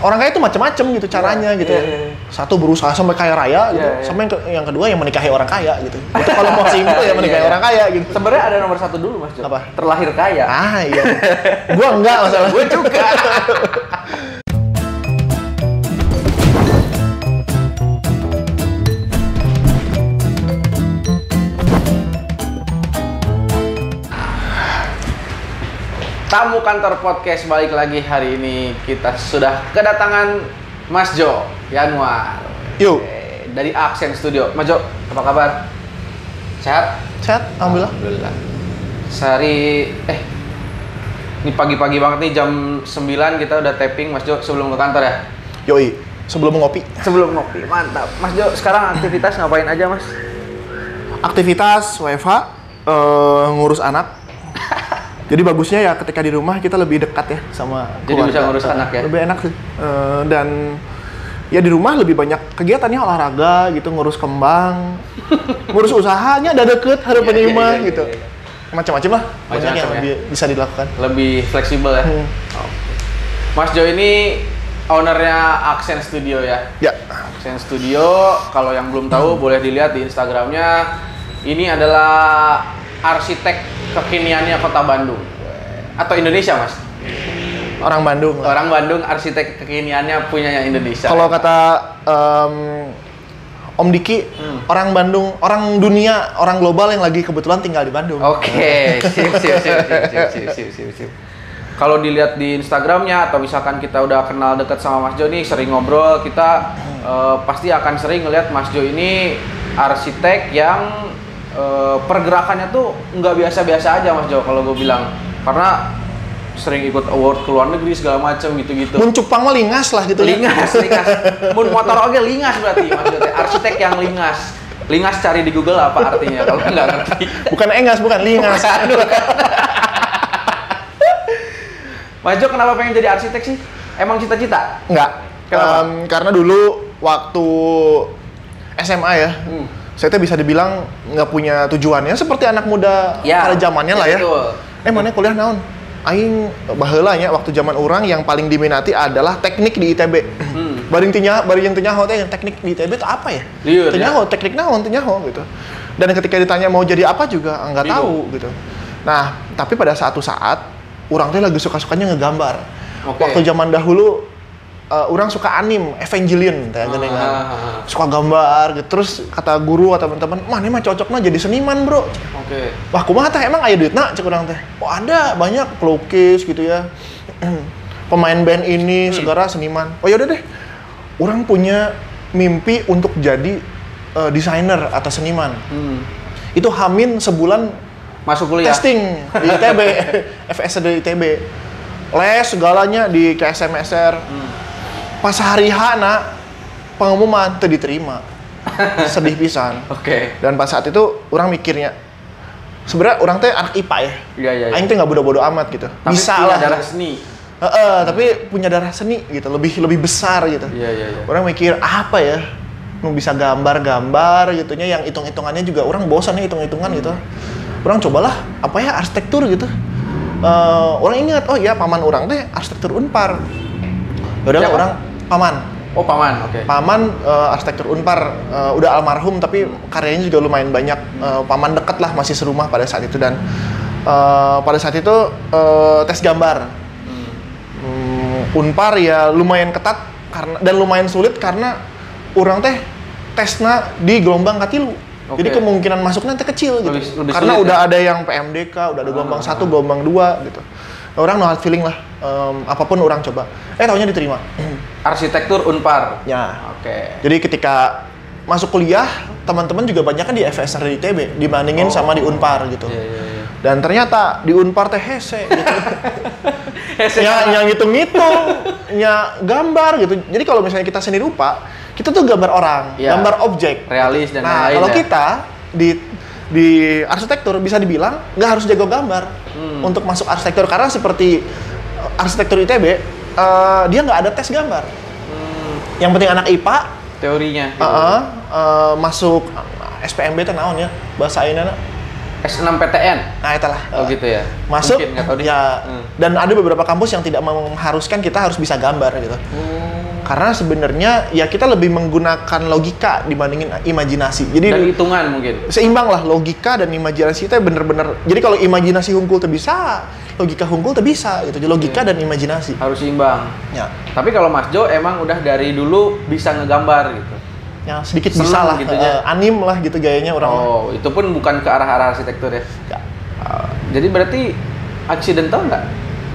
orang kaya itu macam-macam gitu caranya Iya, gitu iya, ya. iya. Satu berusaha sampai kaya raya gitu, Iya, iya. sama yang, ke- yang kedua yang menikahi orang kaya gitu. Itu kalau mau simpel ya menikahi Iya, iya. orang kaya gitu. Sebenarnya ada nomor satu dulu Mas Jo. Apa? Terlahir kaya. Ah iya. gua enggak masalah. Gue juga. Tamu kantor podcast balik lagi hari ini kita sudah kedatangan Mas Jo Yanuar. Yuk. Dari Aksen Studio. Mas Jo, apa kabar? Sehat? Sehat, alhamdulillah. Alhamdulillah. Sehari eh ini pagi-pagi banget nih jam 9 kita udah tapping Mas Jo sebelum ke kantor ya. Yoi, sebelum ngopi. Sebelum ngopi, mantap. Mas Jo, sekarang aktivitas ngapain aja, Mas? Aktivitas WFH eh, ngurus anak. Jadi bagusnya ya ketika di rumah kita lebih dekat ya sama Jadi keluarga. bisa ngurus anak ya? Lebih enak sih. Eh, dan ya di rumah lebih banyak kegiatannya olahraga gitu, ngurus kembang, ngurus usahanya ada deket hari Iya, penima iya, iya, gitu. iya, Macam-macam lah, banyak Macam-macam yang ya. lebih bisa dilakukan. Lebih fleksibel ya. Hmm. Oke. Mas Jo ini ownernya Aksen Studio ya. Ya, Aksen Studio, kalau yang belum tahu boleh dilihat di Instagramnya. Ini adalah arsitek kekiniannya kota Bandung atau Indonesia mas orang Bandung orang Bandung arsitek kekiniannya punyanya Indonesia kalau kata um, Om Diki hmm. orang Bandung orang dunia orang global yang lagi kebetulan tinggal di Bandung oke okay. sip sip sip sip sip sip. Kalau dilihat di Instagramnya atau misalkan kita udah kenal dekat sama Mas Jo ini sering ngobrol kita uh, pasti akan sering ngelihat Mas Jo ini arsitek yang eh, pergerakannya tuh nggak biasa-biasa aja Mas Jo kalau gue bilang, karena sering ikut award ke luar negeri segala macam gitu-gitu. Muncupang mah lingas lah gitu ya. Lingas, lingas. Mun motor oke lingas berarti teh. Arsitek yang lingas. Lingas cari di Google apa artinya kalau nggak ngerti. Bukan engas, bukan lingas. Bukan, bukan. Mas Jo kenapa pengen jadi arsitek sih? Emang cita-cita? Enggak. Kenapa? Em, karena dulu waktu SMA ya, Hmm. Saya tuh bisa dibilang nggak punya tujuannya seperti anak muda Ya, pada zamannya lah ya. betul. Eh mana kuliah naon? Aing baheula nya waktu zaman orang yang paling diminati adalah teknik di ITB. Hmm. Baring tinya, baring yang ternyaho teh yang teknik di ITB itu apa ya? Liur, Ternyaho, teknik naon ternyaho gitu. Dan ketika ditanya mau jadi apa juga nggak Bingung. tahu gitu. Nah, tapi pada satu saat orang teh lagi suka-sukanya ngegambar. Oke. Waktu zaman dahulu eh, orang suka anim, Evangelion teh geuning kan. Ah. Suka gambar gitu. Terus kata guru atau teman-teman, "Mah ini mah cocoknya jadi seniman, Bro." Oke. Wah, kumaha teh emang aya duitna cek urang teh. Oh, ada banyak pelukis gitu ya. Pemain band ini segala seniman. Oh, yaudah deh. Orang punya mimpi untuk jadi eh, desainer atau seniman. Hmm. Itu hamin sebulan Masuk kuliah. testing di ITB, FSD ITB. Les segalanya di KSMSR. Hmm. Pas hari H na pengumuman teu diterima. Sedih pisan. Oke. Dan pas saat itu orang mikirnya sebenarnya orang teh anak IPA ya. Iya, iya. iya. Aing teh nggak bodoh-bodoh amat gitu. Tapi Bisa punya lah. darah seni. Heeh, tapi punya darah seni gitu, lebih lebih besar gitu. Iya, iya, iya. Orang mikir apa ya? Nu bisa gambar-gambar gitunya yang hitung-hitungannya juga orang bosan ya hitung-hitungan gitu. Orang cobalah apa ya arsitektur gitu. Eh, orang ingat oh iya paman orang teh arsitektur Unpar. Yaudah Siapa? orang paman. Oh, paman. Oke. Paman eh, arsitektur Unpar eh, udah almarhum tapi karyanya juga lumayan banyak. Eh, paman deket lah masih serumah pada saat itu dan eh, pada saat itu eh, tes gambar. Hmm. Hmm, Unpar ya lumayan ketat karena dan lumayan sulit karena orang teh tesna di gelombang katilu. Oke. Jadi kemungkinan masuknya teh kecil gitu. Lebih- lebih karena sulit udah ya? ada yang PMDK, udah ada gelombang Ah. satu, gelombang dua gitu. Orang no hard feeling lah. Em, apa pun orang coba. Eh tahunya diterima. Arsitektur Unpar. ya. Oke. Jadi ketika masuk kuliah, teman-teman juga banyak kan di FSR di ITB dibandingin Oh. sama di Unpar gitu. Iya, iya, iya. Dan ternyata di Unpar teh hese gitu. Hese ya, yang ngitung-ngitung, ya gambar gitu. Jadi kalau misalnya kita seni rupa, kita tuh gambar orang, Iya. gambar objek. Realis dan nah, lain-lain kalau ya. kita di di arsitektur bisa dibilang nggak harus jago gambar Hmm. untuk masuk arsitektur karena seperti uh, arsitektur ITB uh, dia nggak ada tes gambar. Hmm, Yang penting anak IPA teorinya. gitu. uh, uh, masuk SPMB teh naon ya bahasa ayeuna S6PTN. Nah, itulah. Oh gitu ya. Masuk, Mungkin nggak tahu deh. ya, Hmm. dan ada beberapa kampus yang tidak mengharuskan kita harus bisa gambar gitu. Hmm. Karena sebenarnya ya kita lebih menggunakan logika dibandingin imajinasi. Jadi Dan hitungan mungkin. seimbang lah logika dan imajinasi itu bener-bener. Jadi kalau imajinasi hungkul tuh bisa, logika hungkul tuh bisa gitu. Jadi logika Iya. dan imajinasi. Harus imbang. Ya, Tapi kalau Mas Jo emang udah dari dulu bisa ngegambar gitu. ya sedikit bisa lah. gitu ya. anim lah gitu gayanya orang. Oh, itu pun bukan ke arah-arah arsitektur ya. Ya. Ah, jadi berarti accidental nggak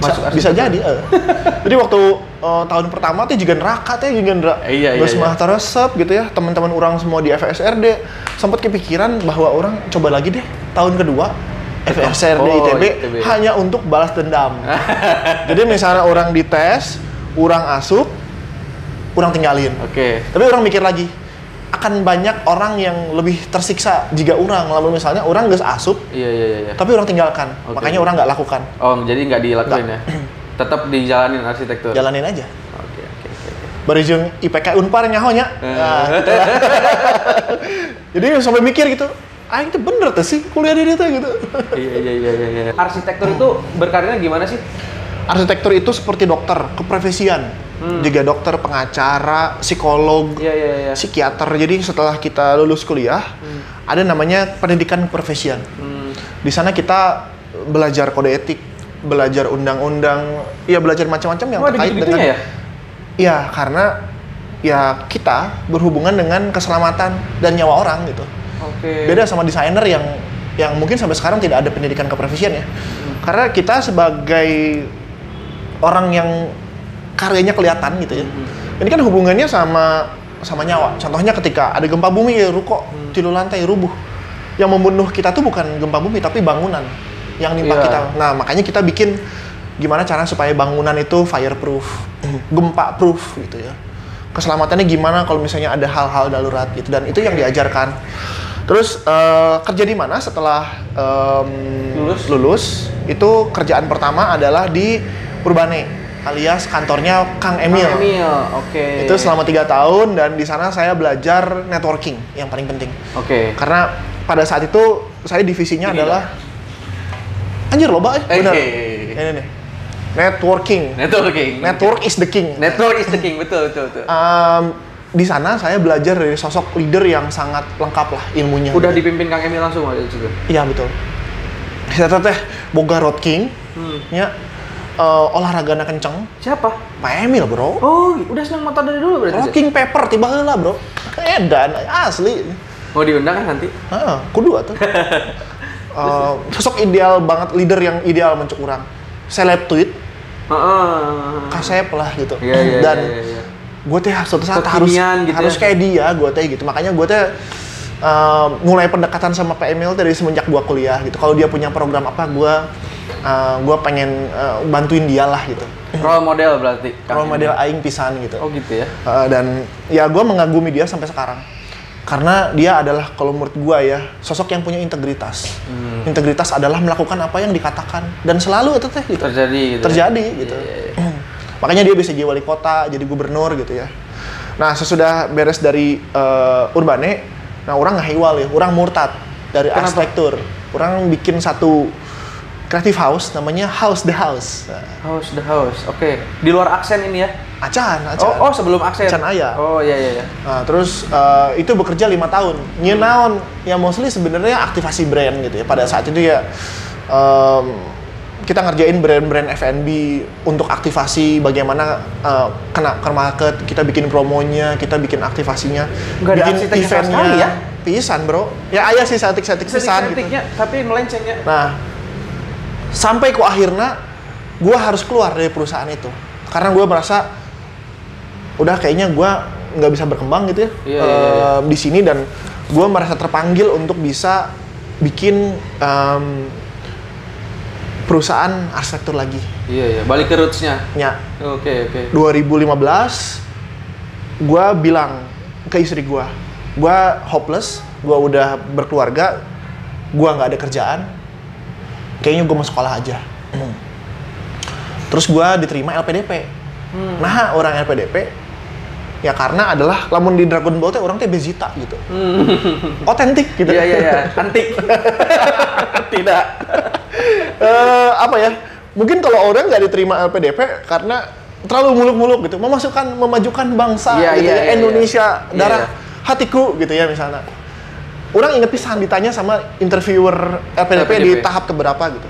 masuk bisa, bisa jadi. eh. Jadi waktu eh, tahun pertama tuh juga neraka tuh juga nerak. Eh, iya, iya, iya. resep gitu ya. Teman-teman orang semua di FSRD sempat kepikiran bahwa orang coba lagi deh tahun kedua FSRD Oh, ITB, ITB. hanya untuk balas dendam. Jadi misalnya orang dites, orang asuk, orang tinggalin. Oke. Tapi orang mikir lagi, akan banyak orang yang lebih tersiksa jika orang lalu misalnya orang gak asup, Iya iya iya. tapi orang tinggalkan. Oke. Makanya orang nggak lakukan, Oh, jadi nggak dilakuin ya? Tetap dijalanin arsitektur. jalanin aja. Oke oke oke. oke. Barijung IPK Unpar nyahonya. Eh. Nah, gitu. Jadi sampai mikir gitu, ah itu bener tuh sih kuliah di itu gitu. Iya iya iya iya. iya. Arsitektur itu berkarirnya gimana sih? Arsitektur itu seperti dokter, keprofesian. Hmm. Juga dokter, pengacara, psikolog, Iya iya iya. psikiater. Jadi setelah kita lulus kuliah, ada namanya pendidikan keprofesian. Hmm. Di sana kita belajar kode etik, belajar undang-undang, ya belajar macam-macam yang Oh, terkait gitu-gitunya dengan ya? Iya, karena ya kita berhubungan dengan keselamatan dan nyawa orang gitu. Oke. Beda sama desainer yang yang mungkin sampai sekarang tidak ada pendidikan keprofesian ya. Karena kita sebagai orang yang karyanya kelihatan gitu ya. Ini kan hubungannya sama sama nyawa. Contohnya ketika ada gempa bumi ya ruko, tilu lantai rubuh. Yang membunuh kita tuh bukan gempa bumi tapi bangunan yang nimpa Iya. kita. Nah, makanya kita bikin gimana cara supaya bangunan itu fireproof, gempa proof gitu ya. Keselamatannya gimana kalau misalnya ada hal-hal darurat gitu dan itu yang diajarkan. Terus eh, kerja di mana setelah em, Lulus? lulus itu kerjaan pertama adalah di Urbane alias kantornya Kang Emil. Kang Emil, oke. Itu selama tiga tahun dan di sana saya belajar networking yang paling penting. Oke. Karena pada saat itu saya divisinya Ini adalah anjir loba eh Eh, bener. eh. Ini nih. Networking. Networking. Network is the king. Network is the king, betul betul betul. Em, di sana saya belajar dari sosok leader yang sangat lengkap lah ilmunya. Udah gitu. dipimpin Kang Emil langsung waktu itu juga. Iya betul. Saya teh boga road king, Hmm. ya eh, olahragana kenceng, Siapa? Pak Emil bro. Oh, udah senang motor dari dulu berarti. Rocking paper tiba heula bro. Edan asli. Mau diundang kan nanti? Heeh, kudu atuh. Eh, sosok ideal banget leader yang ideal mencuk urang. Seleb tweet, Heeh. kasep lah gitu. Iya iya Dan iya, iya. gue teh suatu saat harus gitu harus ya. kayak dia, gue teh gitu. Makanya gue teh eh, mulai pendekatan sama Pak Emil dari semenjak gue kuliah gitu. Kalau dia punya program apa, gue eh, gue pengen eh, bantuin dia lah gitu. Role model berarti. Role model aing pisan gitu. Oh gitu ya. Uh, dan ya gue mengagumi dia sampai sekarang karena dia adalah kalau menurut gue ya sosok yang punya integritas Hmm. integritas adalah melakukan apa yang dikatakan dan selalu itu teh gitu Terjadi gitu. ya? terjadi gitu Iya, iya, makanya dia bisa jadi wali kota jadi gubernur gitu ya nah sesudah beres dari uh, Urbane nah orang ngahiwal ya orang murtad dari Kenapa? arsitektur orang bikin satu creative house namanya House the House nah, House the house. Oke. Di luar aksen ini ya. acan acan Oh, oh sebelum aksen. Aksen aya. Oh iya iya iya. Nah, terus eh, itu bekerja lima tahun. New naon yang mostly sebenarnya aktivasi brand gitu ya. Pada saat itu ya em, kita ngerjain brand-brand F&B untuk aktivasi bagaimana eh, kena ke market, kita bikin promonya, kita bikin aktivasinya, ada bikin sama sekali ya? Pisan, Bro. Ya ayah sih setik-setik pisan gitu. Tapi melencengnya. Nah, sampai ku akhirnya gue harus keluar dari perusahaan itu karena gue merasa udah kayaknya gue nggak bisa berkembang gitu ya Iya, iya, iya. em, di sini dan gue merasa terpanggil untuk bisa bikin em, perusahaan arsitektur lagi. Iya iya. Balik ke rootsnya. Ya, Oke oke. 2015 gue bilang ke istri gue, gue hopeless, gue udah berkeluarga, gue nggak ada kerjaan, kayaknya gue mau sekolah aja. Terus gue diterima LPDP. Hmm. Nah orang LPDP Ya karena adalah lamun di Dragon Ball teh orang teh Bezita gitu. Otentik gitu. Iya iya iya, antik. Tidak. Eh, apa ya? Mungkin kalau orang nggak diterima LPDP karena terlalu muluk-muluk gitu, memasukkan memajukan bangsa Iya, gitu iya, ya, iya, Indonesia iya. darah Iya, hatiku gitu ya misalnya. Orang inget pisan ditanya sama interviewer LPDP, di LPDP. tahap keberapa gitu.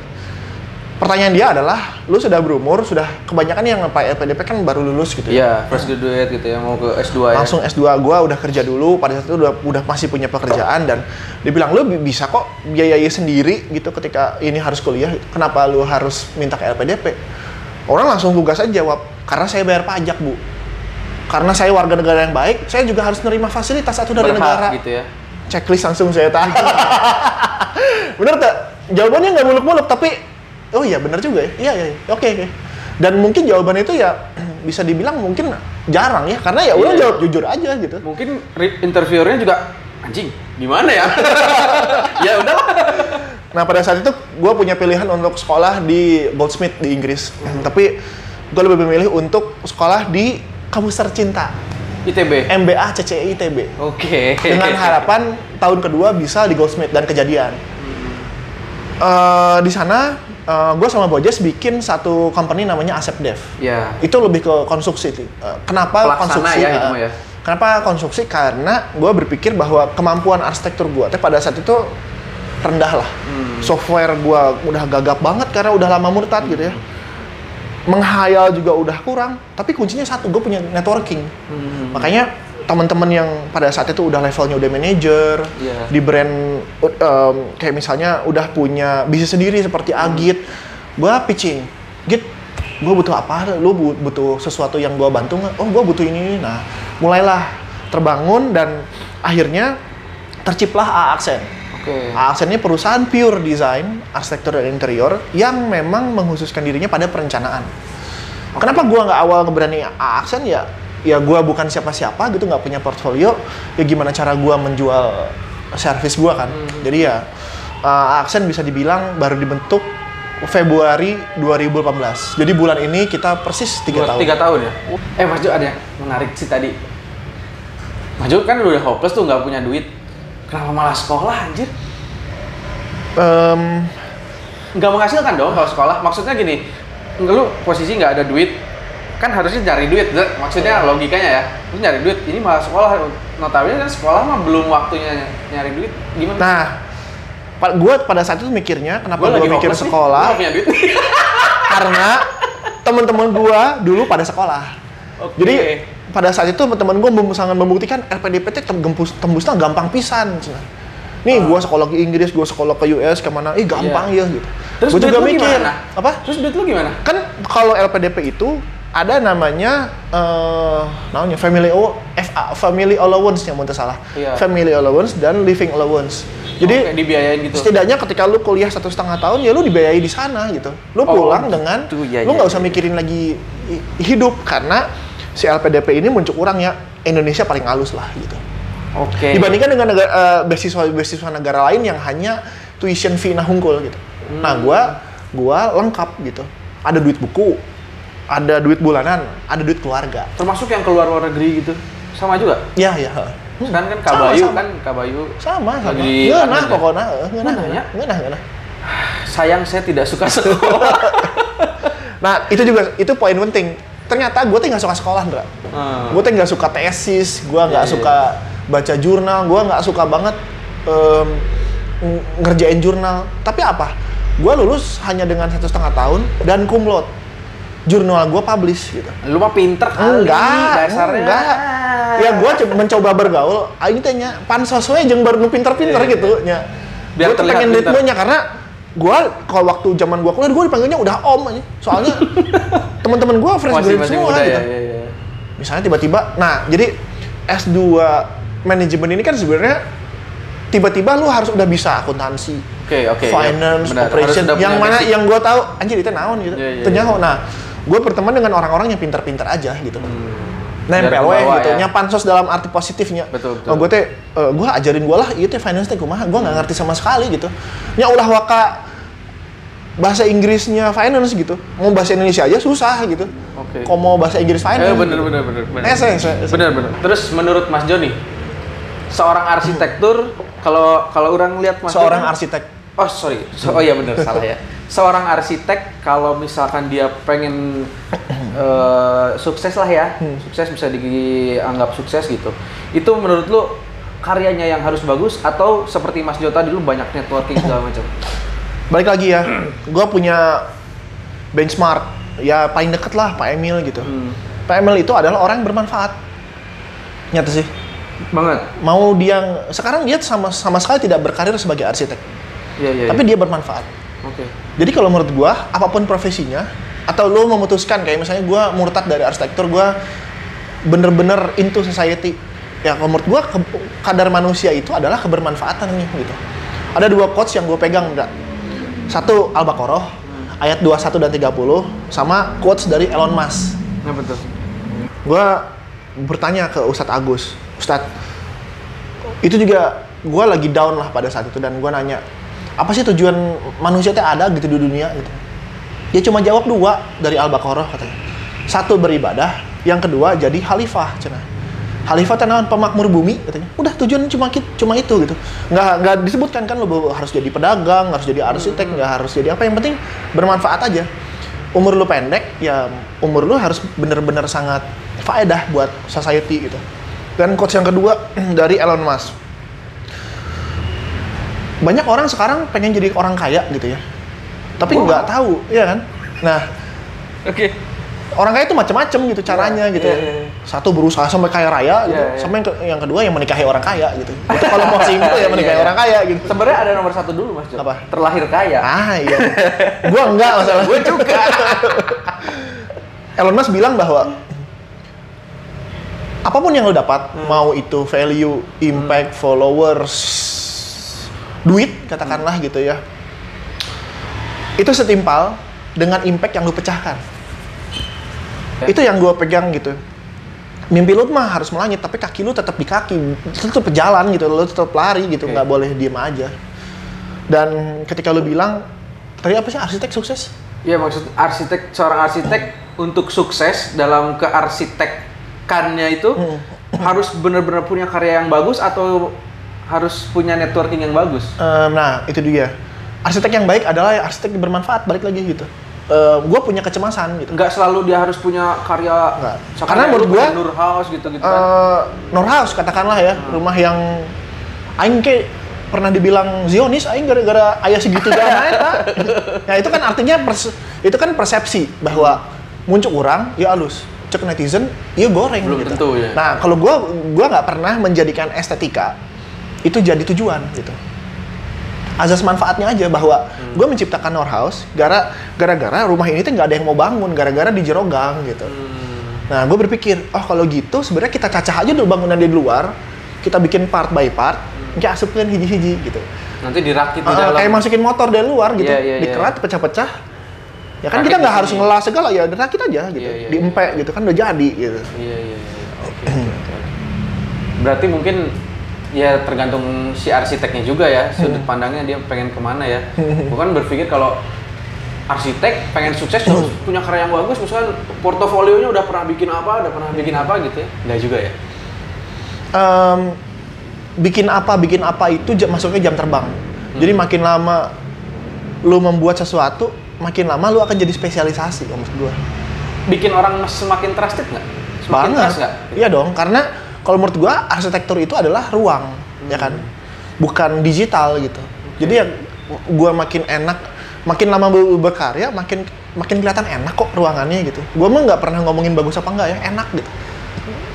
Pertanyaan dia adalah, lu sudah berumur, sudah kebanyakan yang Pak LPDP kan baru lulus gitu ya. Iya, fresh graduate gitu ya, mau ke S2 ya. langsung S2 gua udah kerja dulu pada saat itu udah udah masih punya pekerjaan dan dibilang lu bi- bisa kok biayai sendiri gitu ketika ini harus kuliah kenapa lu harus minta ke LPDP orang langsung tugas aja jawab karena saya bayar pajak bu karena saya warga negara yang baik saya juga harus nerima fasilitas satu dari Berhak negara gitu ya. checklist langsung saya tahu bener tak jawabannya nggak muluk-muluk tapi oh iya bener juga ya iya iya iya. oke oke dan mungkin jawaban itu ya bisa dibilang mungkin jarang ya karena ya udah Iya. jawab jujur aja gitu Mungkin interviewernya juga anjing, gimana ya? ya udahlah. nah pada saat itu gue punya pilihan untuk sekolah di Goldsmith di Inggris tapi gue lebih memilih untuk sekolah di kampus tercinta ITB. MBA CCI ITB Oke. dengan harapan tahun kedua bisa di Goldsmith dan kejadian. Eh, di sana gue sama Bojes bikin satu company namanya Asep Dev. Ya. Itu lebih ke konstruksi. sih. Eh, kenapa Pelaksana konstruksi? ya itu eh, mah ya. Kenapa konstruksi? Karena gue berpikir bahwa kemampuan arsitektur gue teh pada saat itu rendah lah. Hmm. Software gue udah gagap banget karena udah lama murtad gitu ya. Menghayal juga udah kurang. Tapi kuncinya satu, gue punya networking. Hmm. Makanya teman-teman yang pada saat itu udah levelnya udah manajer Iya. di brand um, kayak misalnya udah punya bisnis sendiri seperti Agit, gua pitching, Git, gua butuh apa? Lu bu- butuh sesuatu yang gua bantu nggak? Oh, gua butuh ini. Nah, mulailah terbangun dan akhirnya terciplah A Accent. Oke. A Accent ini perusahaan pure design, arsitektur dan interior yang memang mengkhususkan dirinya pada perencanaan. Kenapa gua nggak awal ngeberani A Accent ya? Ya gua bukan siapa-siapa gitu, nggak punya portfolio. Ya gimana cara gua menjual service gua kan? Jadi ya uh, A Accent bisa dibilang baru dibentuk Februari 2018. Jadi bulan ini kita persis tiga tahun. Tiga tahun ya? Eh Mas Jo ada yang menarik sih tadi. Mas Jo kan udah hopeless tuh nggak punya duit. Kenapa malah sekolah anjir? Em, Nggak menghasilkan dong kalau sekolah. Maksudnya gini, lu posisi nggak ada duit, kan harusnya cari duit. Maksudnya Iya. logikanya ya. Lu nyari duit, ini malah sekolah. Notabene kan sekolah mah belum waktunya ny- nyari duit. Gimana? nah, pa- gua pada saat itu mikirnya kenapa lagi mikir sekolah? gua duit. karena teman-teman gua dulu pada sekolah. Oke. Jadi pada saat itu teman-teman gua mem- sangat membuktikan RPDP teh tembus tembusnya gampang pisan. Nih gua sekolah ke Inggris, gua sekolah ke US ke mana, ih gampang ya gitu. Terus gua duit juga mikir, gimana? apa? Terus duit lu gimana? Kan kalau LPDP itu ada namanya eh namanya family o FA, family allowance yang mau salah. Iya. Family allowance dan living allowance. Jadi Oke, dibiayain gitu. setidaknya ketika lu kuliah satu setengah tahun ya lu dibiayai di sana gitu lu Oh, pulang dengan gitu. Ya, lu ya, nggak ya, usah ya. mikirin lagi hi- hidup karena si LPDP ini muncul orang ya Indonesia paling halus lah gitu Oke. dibandingkan dengan negara eh, beasiswa beasiswa negara lain yang hanya tuition fee nah hungkul gitu Hmm. nah gua gua lengkap gitu ada duit buku ada duit bulanan ada duit keluarga Termasuk yang keluar luar negeri gitu. Sama juga. ya ya Hmm. Kan kan Sama, Kabayu sama. kan Kabayu sama sama Lagi ngeunah London ya? pokoknya ngeunah Ngeunah ya? ngeunah ngeunah sayang saya tidak suka sekolah. Nah, itu juga itu poin penting. Ternyata gue tuh nggak suka sekolah, Ndra. Hmm. Gue tuh nggak suka tesis, gue nggak Iya, iya, suka baca jurnal, gue nggak suka banget ng- ngerjain jurnal. Tapi apa? Gue lulus hanya dengan satu setengah tahun dan laude. Jurnal gue publish gitu. Lu mah pinter kali Enggak, dasarnya. enggak. Ya gue mencoba bergaul. Aing teh nya pansos we jeung baru pinter-pinter Iya, iya. gitu nya. Biar Gue terlihat pengen pinter. ritmenya karena gue kalau waktu zaman gue kuliah gue dipanggilnya udah om aja. Soalnya teman-teman gue fresh graduate semua muda gitu. ya, ya, ya. Misalnya tiba-tiba, nah jadi S2 manajemen ini kan sebenarnya tiba-tiba lu harus udah bisa akuntansi, Oke, oke. ya, finance, benar. operation, yang mana basic. yang gue tahu anjir itu naon gitu, Iya, iya, itu iya. nyaho. Nah, gue berteman dengan orang-orang yang pintar-pintar aja gitu. Hmm. Nempel Biar we kebawa gitu, ya. nya pansos dalam arti positifnya. Betul, betul. Oh, gue teh, gue ajarin gue lah, iya teh finance teh kumaha, gue nggak ngerti sama sekali gitu. Nya ulah waka bahasa Inggrisnya finance gitu. Mau bahasa Indonesia aja susah gitu. Oke. Kok mau bahasa Inggris finance? Eh bener bener bener bener. Ese, ese, ese. Bener bener. Terus menurut Mas Joni, seorang arsitektur kalau kalau orang lihat Mas Seorang Joni- arsitek. Oh sorry, So- oh iya bener salah ya. Seorang arsitek kalau misalkan dia pengen eh, sukses lah ya, Hmm. sukses bisa dianggap sukses gitu. Itu menurut lu karyanya yang harus bagus atau seperti Mas Jo tadi lu banyak networking segala macam? Balik lagi ya, gua punya benchmark. Ya paling deket lah Pak Emil gitu. Hmm. Pak Emil itu adalah orang yang bermanfaat. Nyata sih. Banget. Mau dia sekarang dia sama sama sekali tidak berkarir sebagai arsitek, Iya iya. tapi iya. dia bermanfaat. Oke. Jadi kalau menurut gua, apa pun profesinya, atau lo memutuskan kayak misalnya gua murtad dari arsitektur, gua bener-bener into society. Ya kalau menurut gua ke- kadar manusia itu adalah kebermanfaatan nih gitu. Ada dua quotes yang gue pegang enggak. Satu Al-Baqarah ayat 21 dan 30 sama quotes dari Elon Musk. Nah betul. Gua bertanya ke Ustadz Agus, Ustadz, itu juga gua lagi down lah pada saat itu dan gua nanya, apa sih tujuan manusia itu ada gitu di dunia gitu? Dia cuma jawab dua dari Al-Baqarah katanya. Satu beribadah, yang kedua jadi khalifah, cina. Khalifah tenawan pemakmur bumi katanya. Udah tujuan cuma cuma itu gitu. Nggak nggak disebutkan kan lo harus jadi pedagang, harus jadi arsitek, nggak harus jadi apa. Yang penting bermanfaat aja. Umur lu pendek, ya umur lu harus bener-bener sangat faedah buat society gitu. Dan quotes yang kedua dari Elon Musk. Banyak orang sekarang pengen jadi orang kaya gitu ya. Tapi Wow. nggak tahu, ya kan? Nah, Oke. orang kaya itu macam-macam gitu caranya Iya, gitu ya. iya, iya. Satu berusaha sampai kaya raya gitu, Iya, iya. sama yang, ke- yang kedua yang menikahi orang kaya gitu. Itu kalau mau simpel ya menikahi Iya, iya. orang kaya gitu. Sebenarnya ada nomor satu dulu Mas Jo. Apa? Terlahir kaya. Ah iya. gua enggak masalah. Gue juga. Elon Musk bilang bahwa apa pun yang lo dapat, Hmm. mau itu value, impact, followers, duit katakanlah gitu ya. Itu setimpal dengan impact yang lo pecahkan. Ya. Itu yang gue pegang gitu. Mimpi lu mah harus melangit, tapi kaki lu tetap di kaki, tetap jalan gitu, lu tetap lari gitu, nggak boleh diem aja. Dan ketika lu bilang, tadi apa sih arsitek sukses? Iya maksud arsitek seorang arsitek untuk sukses dalam kearsitekkannya itu Hmm. harus benar-benar punya karya yang bagus atau harus punya networking yang bagus. Em, nah, itu dia. Arsitek yang baik adalah arsitek yang bermanfaat, balik lagi gitu. gue punya kecemasan gitu. Nggak selalu dia harus punya karya. Nggak. Karena menurut gua, Nur House gitu-gitu kan. Eh, Norhaus katakanlah ya, rumah yang aing ke pernah dibilang Zionis aing gara-gara ayah segitu eta. Ya itu kan artinya pers- itu kan persepsi bahwa muncul orang ya alus cek netizen iya goreng Belum gitu. tentu, ya. Nah, kalau gua gua nggak pernah menjadikan estetika itu jadi tujuan gitu. Azas manfaatnya aja bahwa Hmm. gue menciptakan Norhaus gara gara-gara rumah ini tuh nggak ada yang mau bangun gara-gara dijerogang gitu. Hmm. Nah, gue berpikir, oh kalau gitu sebenarnya kita cacah aja dulu bangunan di luar, kita bikin part by part, kayak asupkan hiji-hiji gitu. Nanti dirakit di Eh, dalam. kayak masukin motor dari luar gitu, Iya, iya, iya. dikerat, pecah-pecah. Ya kan Rakit kita nggak di harus ngelas segala ya, rakit aja gitu, Iya, iya, diempek gitu kan udah jadi gitu. Iya iya iya. Oke, oke, oke. Berarti mungkin ya tergantung si arsiteknya juga ya sudut Hmm. pandangnya dia pengen ke mana ya. Bukan berpikir kalau arsitek pengen sukses harus punya karya yang bagus, misalnya portofolionya udah pernah bikin apa, udah pernah bikin apa gitu ya. Enggak juga ya. Em, bikin apa, bikin apa itu ja- masuknya jam terbang. Hmm. Jadi makin lama lu membuat sesuatu, makin lama lu akan jadi spesialisasi kalau menurut gue. Bikin orang semakin trusted nggak? Semakin banget trust nggak? iya dong karena kalau menurut gua arsitektur itu adalah ruang ya kan? Bukan digital gitu. Jadi yang gua makin enak makin lama ber- berkarya makin makin kelihatan enak kok ruangannya gitu. Gua mah nggak pernah ngomongin bagus apa enggak ya enak gitu.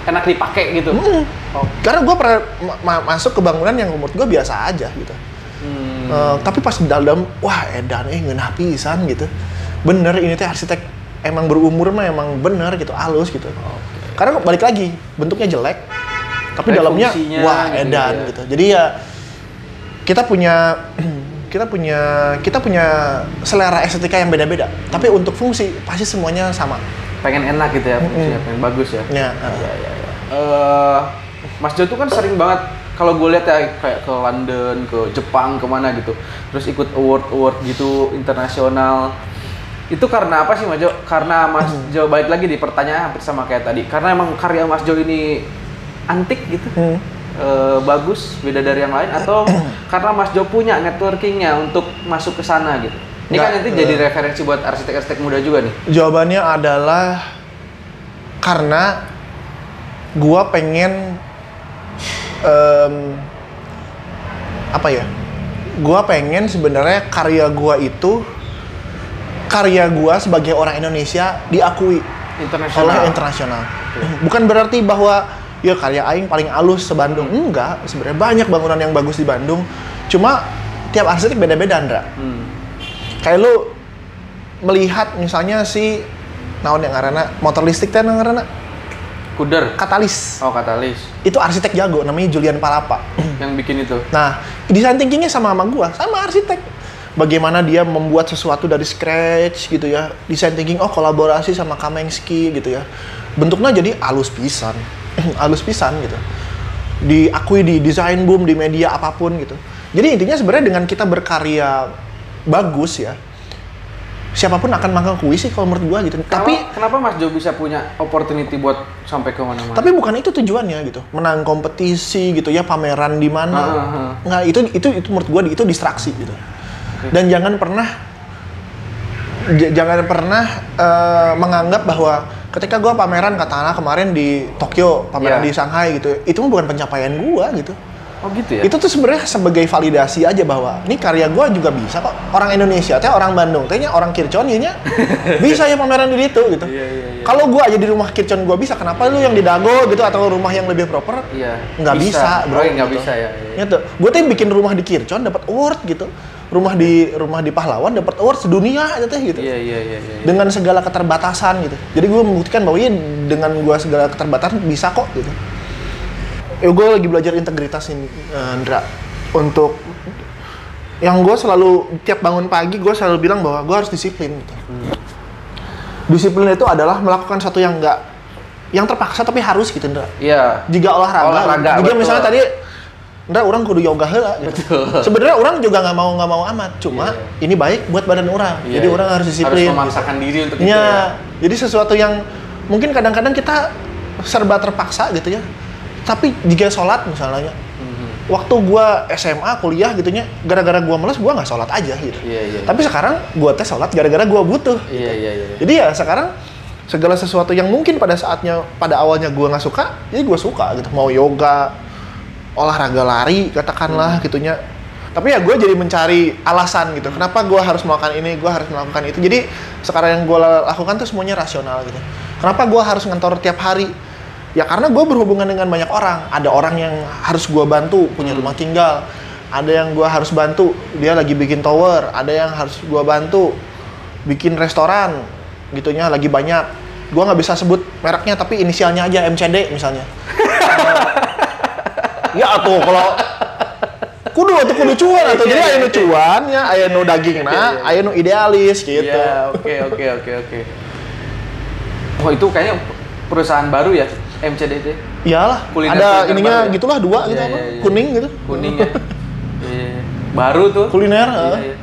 Enak dipakai gitu. Mm. Oh. karena gua pernah ma- ma- masuk ke bangunan yang menurut gua biasa aja gitu. Hmm. Eh, tapi pas di dalam wah edan eh ngeunah pisan gitu. Bener ini teh arsitek emang berumur mah emang bener gitu halus gitu karena balik lagi bentuknya jelek tapi dalamnya wah gitu edan ya. gitu jadi ya kita punya kita punya kita punya selera estetika yang beda-beda tapi untuk fungsi pasti semuanya sama pengen enak gitu ya, fungsinya, Mm-mm. pengen bagus ya. ya Ya, ya, ya. Eh, Mas Jo tuh kan sering banget kalau gue lihat ya kayak ke London, ke Jepang, ke mana gitu, terus ikut award award gitu internasional. Itu karena apa sih Mas Jo? Karena Mas Hmm. Jo balik lagi di pertanyaan hampir sama kayak tadi. Karena emang karya Mas Jo ini antik gitu, Hmm. Eh, bagus, beda dari yang lain, atau karena Mas Jo punya networkingnya untuk masuk ke sana gitu. Ini kan Nggak, nanti eh. jadi referensi buat arsitek-arsitek muda juga nih. Jawabannya adalah karena gua pengen em, apa ya? Gua pengen sebenarnya karya gua itu karya gua sebagai orang Indonesia diakui Internasional. oleh internasional. Bukan berarti bahwa ya karya aing paling halus sebandung. Enggak, sebenarnya banyak bangunan yang bagus di Bandung. Cuma tiap arsitek beda-beda, Andra Hmm. kayak lu melihat misalnya si naon yang karena motor listrik teh karena Kuder. katalis Oh, katalis. itu arsitek jago namanya Julian Palapa yang bikin itu. nah desain thinkingnya sama sama gua sama arsitek bagaimana dia membuat sesuatu dari scratch gitu ya. Desain thinking oh kolaborasi sama Kamensky gitu ya. Bentuknya jadi alus pisan. Alus pisan gitu. Diakui di desain boom di media apa pun gitu. Jadi intinya sebenarnya dengan kita berkarya bagus ya siapa pun akan mengakui sih kalau menurut gua gitu. Tapi kenapa, kenapa Mas Jo bisa punya opportunity buat sampai ke mana-mana? tapi bukan itu tujuannya gitu. Menang kompetisi gitu ya pameran di mana. Ah, ah, ah. nggak itu itu itu menurut gua itu distraksi gitu dan jangan pernah jangan pernah eh, menganggap bahwa ketika gua pameran katakanlah kemarin di Tokyo pameran Iya. di Shanghai gitu itu bukan pencapaian gua gitu oh gitu ya? itu tuh sebenarnya sebagai validasi aja bahwa ini karya gua juga bisa kok orang Indonesia teh orang Bandung tehnya orang Kircon nya bisa ya pameran di situ gitu Iya, iya, iya. kalau gua aja di rumah Kircon gua bisa kenapa lu yang di Dago gitu atau rumah yang lebih proper Iya. nggak bisa, bro Oh, iya, nggak gitu. bisa ya. iya. Gitu. Gue tuh bikin rumah di Kircon dapat award gitu. Rumah di rumah di Pahlawan dapat award sedunia aja teh gitu. Iya, iya, iya, iya. Dengan segala keterbatasan gitu. Jadi gue membuktikan bahwa iya dengan gue segala keterbatasan bisa kok gitu. Ya gue lagi belajar integritas ini, eh, Andra. Untuk yang gue selalu tiap bangun pagi gue selalu bilang bahwa gue harus disiplin gitu. Disiplin itu adalah melakukan satu yang enggak yang terpaksa tapi harus gitu, Andra Iya. jika olahraga, Olahraga, jika betul. misalnya tadi Nda orang kudu yoga heula gitu. Sebenarnya orang juga nggak mau nggak mau amat, cuma Iya. ini baik buat badan orang. Iya, Jadi iya. orang harus disiplin. Harus memaksakan diri untuk itu Iya. ya. Jadi sesuatu yang mungkin kadang-kadang kita serba terpaksa gitu ya. Tapi jika sholat misalnya, Mhm. waktu gua SMA kuliah gitunya, gara-gara gua males gua nggak sholat aja gitu. Iya, iya. Tapi sekarang gua tes sholat gara-gara gua butuh. Iya, iya, iya. Jadi ya sekarang segala sesuatu yang mungkin pada saatnya pada awalnya gua nggak suka, jadi gua suka gitu. Mau yoga, olahraga lari katakanlah Hmm. gitunya. Tapi ya gue jadi mencari alasan gitu. Kenapa gua harus melakukan ini, gua harus melakukan itu. Jadi sekarang yang gua lakukan tuh semuanya rasional gitu. Kenapa gua harus ngantor tiap hari? Ya karena gue berhubungan dengan banyak orang. Ada orang yang harus gua bantu punya Hmm. rumah tinggal. Ada yang gua harus bantu dia lagi bikin tower. Ada yang harus gua bantu bikin restoran gitunya lagi banyak gua nggak bisa sebut mereknya tapi inisialnya aja MCD misalnya ya atuh kalau kudu atau kudu cuan atau jadi aya nu cuan ya aya nu daging nah aya nu idealis gitu Iya, oke, oke, oke, oke. Oh, itu kayaknya perusahaan baru ya, MCD itu. iyalah Kuliner- ada kuliner ininya baru ya? gitulah dua gitu Iya, apa iya, iya. kuning gitu Kuning ya. Iya. Baru tuh. kuliner Iya, iya.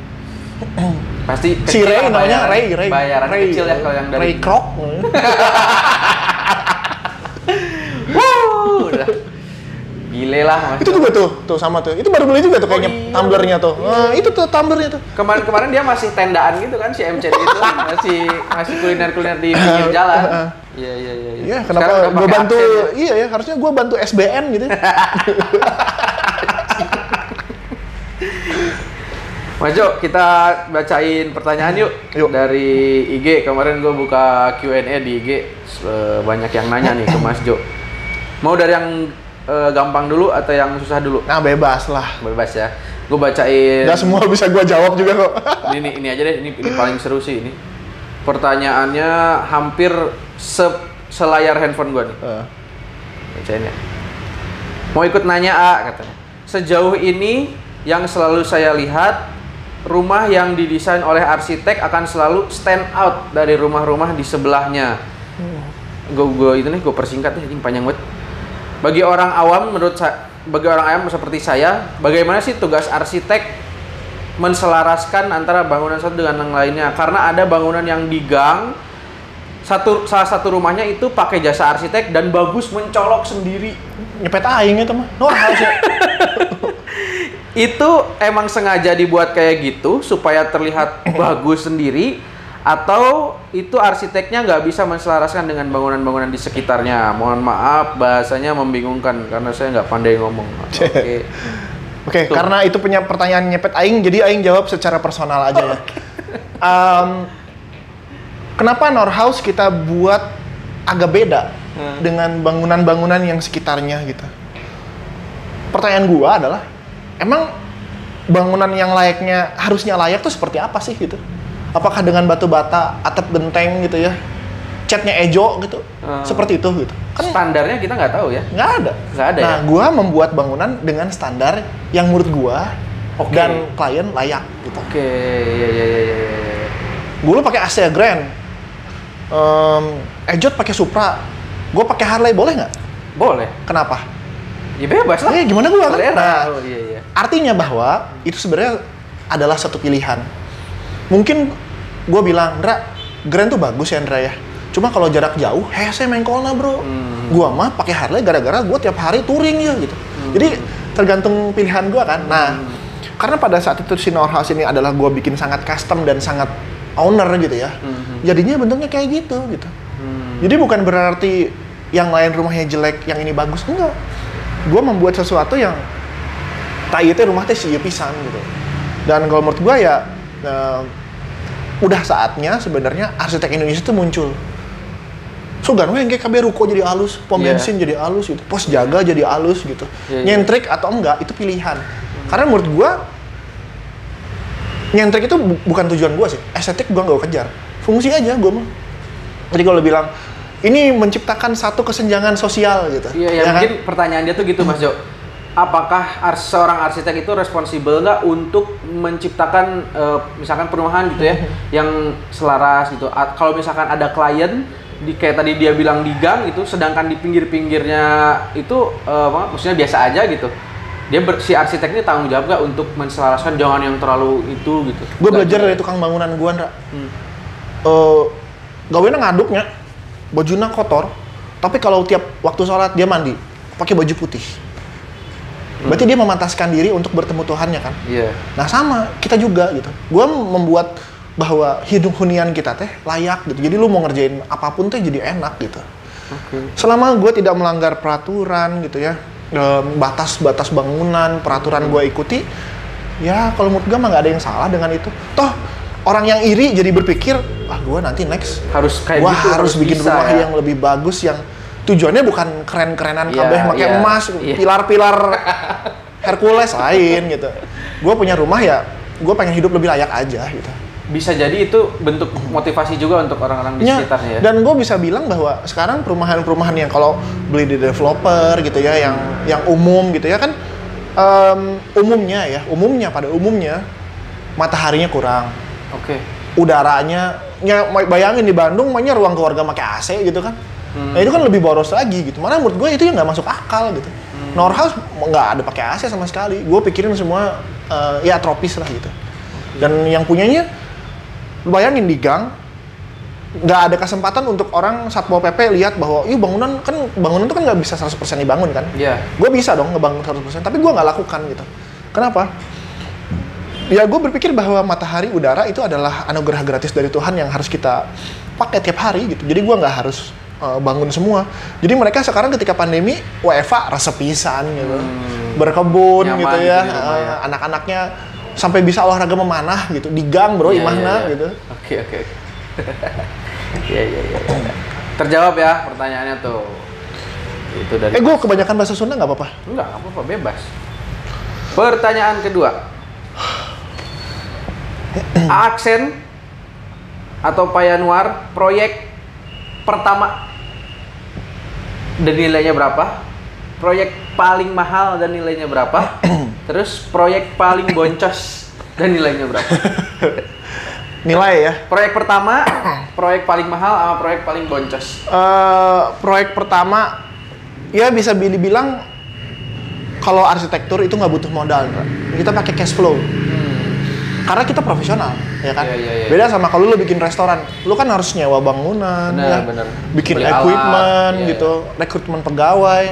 Pasti si Ray namanya Ray Ray Bayaran Ray, kecil ya kalau yang dari Ray Kroc Wuh, udah. Gile lah Mas. itu juga tuh tuh sama tuh itu baru beli juga tuh kayaknya iya. tumblernya tuh nah, itu tuh tumblernya tuh Kemarin-kemarin dia masih tendaan gitu kan si MCD itu masih masih kuliner-kuliner di pinggir jalan. Iya iya iya. Iya, Sekarang kenapa gue bantu? ya. Iya ya, harusnya gue bantu SBN gitu. Mas Jo, kita bacain pertanyaan yuk. Yuk. Dari IG kemarin gue buka Q&A di IG banyak yang nanya nih ke Mas Jo. Mau dari yang eh, gampang dulu atau yang susah dulu? Nah bebas lah. Bebas ya. Gue bacain. Gak semua bisa gue jawab juga kok. ini ini aja deh ini, ini paling seru sih ini pertanyaannya hampir se selayar handphone gua nih. Eh, bacain ya. Mau ikut nanya A katanya. Sejauh ini yang selalu saya lihat rumah yang didesain oleh arsitek akan selalu stand out dari rumah-rumah di sebelahnya. Gue gue itu nih gue persingkat ya anjing panjang banget. Bagi orang awam menurut saya bagi orang ayam seperti saya, bagaimana sih tugas arsitek menselaraskan antara bangunan satu dengan yang lainnya? Karena ada bangunan yang di gang, satu salah satu rumahnya itu pakai jasa arsitek dan bagus mencolok sendiri. Nyepet aing itu mah. Itu emang sengaja dibuat kayak gitu supaya terlihat bagus sendiri atau itu arsiteknya nggak bisa menselaraskan dengan bangunan-bangunan di sekitarnya. Mohon maaf bahasanya membingungkan karena saya nggak pandai ngomong. Oke. Oke, Tuh. karena itu punya pertanyaan nyepet aing, jadi aing jawab secara personal aja ya. Em, kenapa Norhouse kita buat agak beda Hmm. dengan bangunan-bangunan yang sekitarnya gitu? Pertanyaan gua adalah, emang bangunan yang layaknya harusnya layak tuh seperti apa sih gitu? Apakah dengan batu bata, atap genteng gitu ya, catnya ejo gitu, Hmm. seperti itu gitu? Kan Standarnya kita nggak tahu ya. nggak ada. Nggak ada nah, ya? gua membuat bangunan dengan standar yang menurut gua Oke. dan klien layak gitu. Oke, ya ya ya ya. ya. Gue pakai AC Grand, um, Ejot pakai Supra, gue pakai Harley boleh nggak? Boleh. Kenapa? Ya bebas lah. Eh, gimana gua kan? Nah. Oh, iya iya. Artinya bahwa itu sebenarnya adalah satu pilihan. Mungkin gue bilang, Ndra, Grand tuh bagus ya Ndra ya. Cuma kalau jarak jauh, hese mengkolna bro. Hmm. Gua mah pakai Harley gara-gara gue tiap hari touring ya gitu. Jadi tergantung pilihan gua kan. Nah, karena pada saat itu si Norhouse ini adalah gua bikin sangat custom dan sangat owner gitu ya. Hmm. Jadinya bentuknya kayak gitu gitu. Hmm. Jadi bukan berarti yang lain rumahnya jelek, yang ini bagus enggak. Gua membuat sesuatu yang tak itu rumah teh sih pisan gitu. Dan kalau menurut gua ya eh, udah saatnya sebenarnya arsitek Indonesia itu muncul. Sugan we kayak KB ruko jadi alus, pom Iya. bensin jadi alus gitu, pos jaga jadi alus gitu. Iya, iya. Nyentrik atau enggak itu pilihan. Karena menurut gua nyentrik itu bu- bukan tujuan gua sih. Estetik gua nggak kejar. Fungsi aja gua mah. Jadi kalau bilang ini menciptakan satu kesenjangan sosial gitu. Iya, ya, kan? mungkin pertanyaan dia tuh gitu Mas Jo. Apakah ars- seorang arsitek itu responsibel nggak untuk menciptakan eh, misalkan perumahan gitu ya yang selaras gitu? A- kalau misalkan ada klien di kayak tadi dia bilang di gang gitu, sedangkan di pinggir-pinggirnya itu apa, maksudnya biasa aja gitu. Dia ber- si arsitek ini tanggung jawab nggak untuk menselaraskan jangan yang terlalu itu gitu? Gue belajar dari ya? tukang bangunan gua, Ndra. Hmm. Eh, gawena ngaduknya, bajunya kotor, tapi kalau tiap waktu sholat dia mandi, pakai baju putih. Berarti dia memantaskan diri untuk bertemu Tuhannya kan? Iya. Nah sama, kita juga gitu. Gua membuat bahwa hidup hunian kita teh layak gitu. Jadi lu mau ngerjain apa pun teh jadi enak gitu. Oke. Selama gue tidak melanggar peraturan gitu ya, batas-batas bangunan, peraturan gue ikuti, ya kalau menurut gue mah nggak ada yang salah dengan itu. Toh orang yang iri jadi berpikir, ah gue nanti next, Harus kayak gue gitu. harus bikin bisa rumah ya. yang lebih bagus yang tujuannya bukan keren-kerenan Iya, kabeh pakai iya, emas, iya. pilar-pilar Hercules lain gitu. Gue punya rumah ya, gue pengen hidup lebih layak aja gitu. Bisa jadi itu bentuk motivasi juga untuk orang-orang di Ya, sekitarnya ya. Dan gue bisa bilang bahwa sekarang perumahan-perumahan yang kalau beli di developer gitu ya, yang yang umum gitu ya kan, em, umumnya ya, umumnya pada umumnya mataharinya kurang, Oke. udaranya, ya bayangin di Bandung, mainnya ruang keluarga pakai AC gitu kan, Hmm. nah itu kan lebih boros lagi gitu. Mana menurut gue itu yang nggak masuk akal gitu. Hmm. Norhouse nggak ada pakai AC sama sekali. Gue pikirin semua eh, ya tropis lah gitu. Dan yang punyanya, lu bayangin di gang, nggak ada kesempatan untuk orang satpol pp lihat bahwa, ih bangunan kan bangunan itu kan nggak bisa 100% dibangun kan. Iya. Gue bisa dong ngebangun 100%, tapi gue nggak lakukan gitu. Kenapa? Ya gue berpikir bahwa matahari udara itu adalah anugerah gratis dari Tuhan yang harus kita pakai tiap hari gitu. Jadi gue nggak harus uh, bangun semua. Jadi mereka sekarang ketika pandemi WFA resepisan gitu, Hmm. berkebun Nyaman gitu gitu ya, di rumah ya. uh, anak-anaknya sampai bisa olahraga memanah gitu di gang bro, Iya, imahna iya, iya. gitu. Oke oke. oke. Iya iya iya. Terjawab ya pertanyaannya tuh. Itu dari. Eh gue kebanyakan bahasa Sunda nggak apa-apa. Enggak, nggak apa-apa, bebas. Pertanyaan kedua. Aksen atau Payanuar proyek pertama dan nilainya berapa? Proyek paling mahal dan nilainya berapa? Terus proyek paling boncos dan nilainya berapa? Nilai ya. Proyek pertama, proyek paling mahal sama proyek paling boncos. eh proyek pertama ya bisa dibilang Kalau arsitektur itu nggak butuh modal, kita pakai cash flow. Karena kita profesional, ya kan. Iya, iya, iya. Beda sama kalau lu bikin restoran, lu kan harus nyewa bangunan, Benar, ya. benar. bikin Beli alat, equipment iya, gitu, rekrutmen pegawai.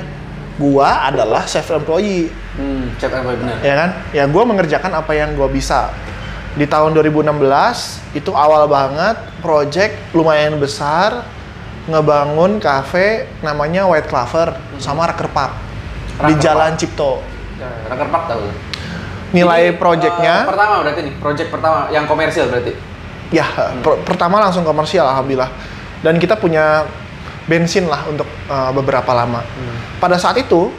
Gua adalah self employee, Hmm, cek apa benar. ya kan? Ya gua mengerjakan apa yang gua bisa. Di tahun 2016 itu awal banget, project lumayan besar, ngebangun cafe namanya White Clover sama Raker Park di Raker Jalan Cipto. Raker Park tahu. Nilai Ini, projectnya eh, pertama berarti nih, project pertama yang komersial berarti. Ya, per- pertama langsung komersial alhamdulillah. Dan kita punya bensin lah untuk uh, beberapa lama. Pada saat itu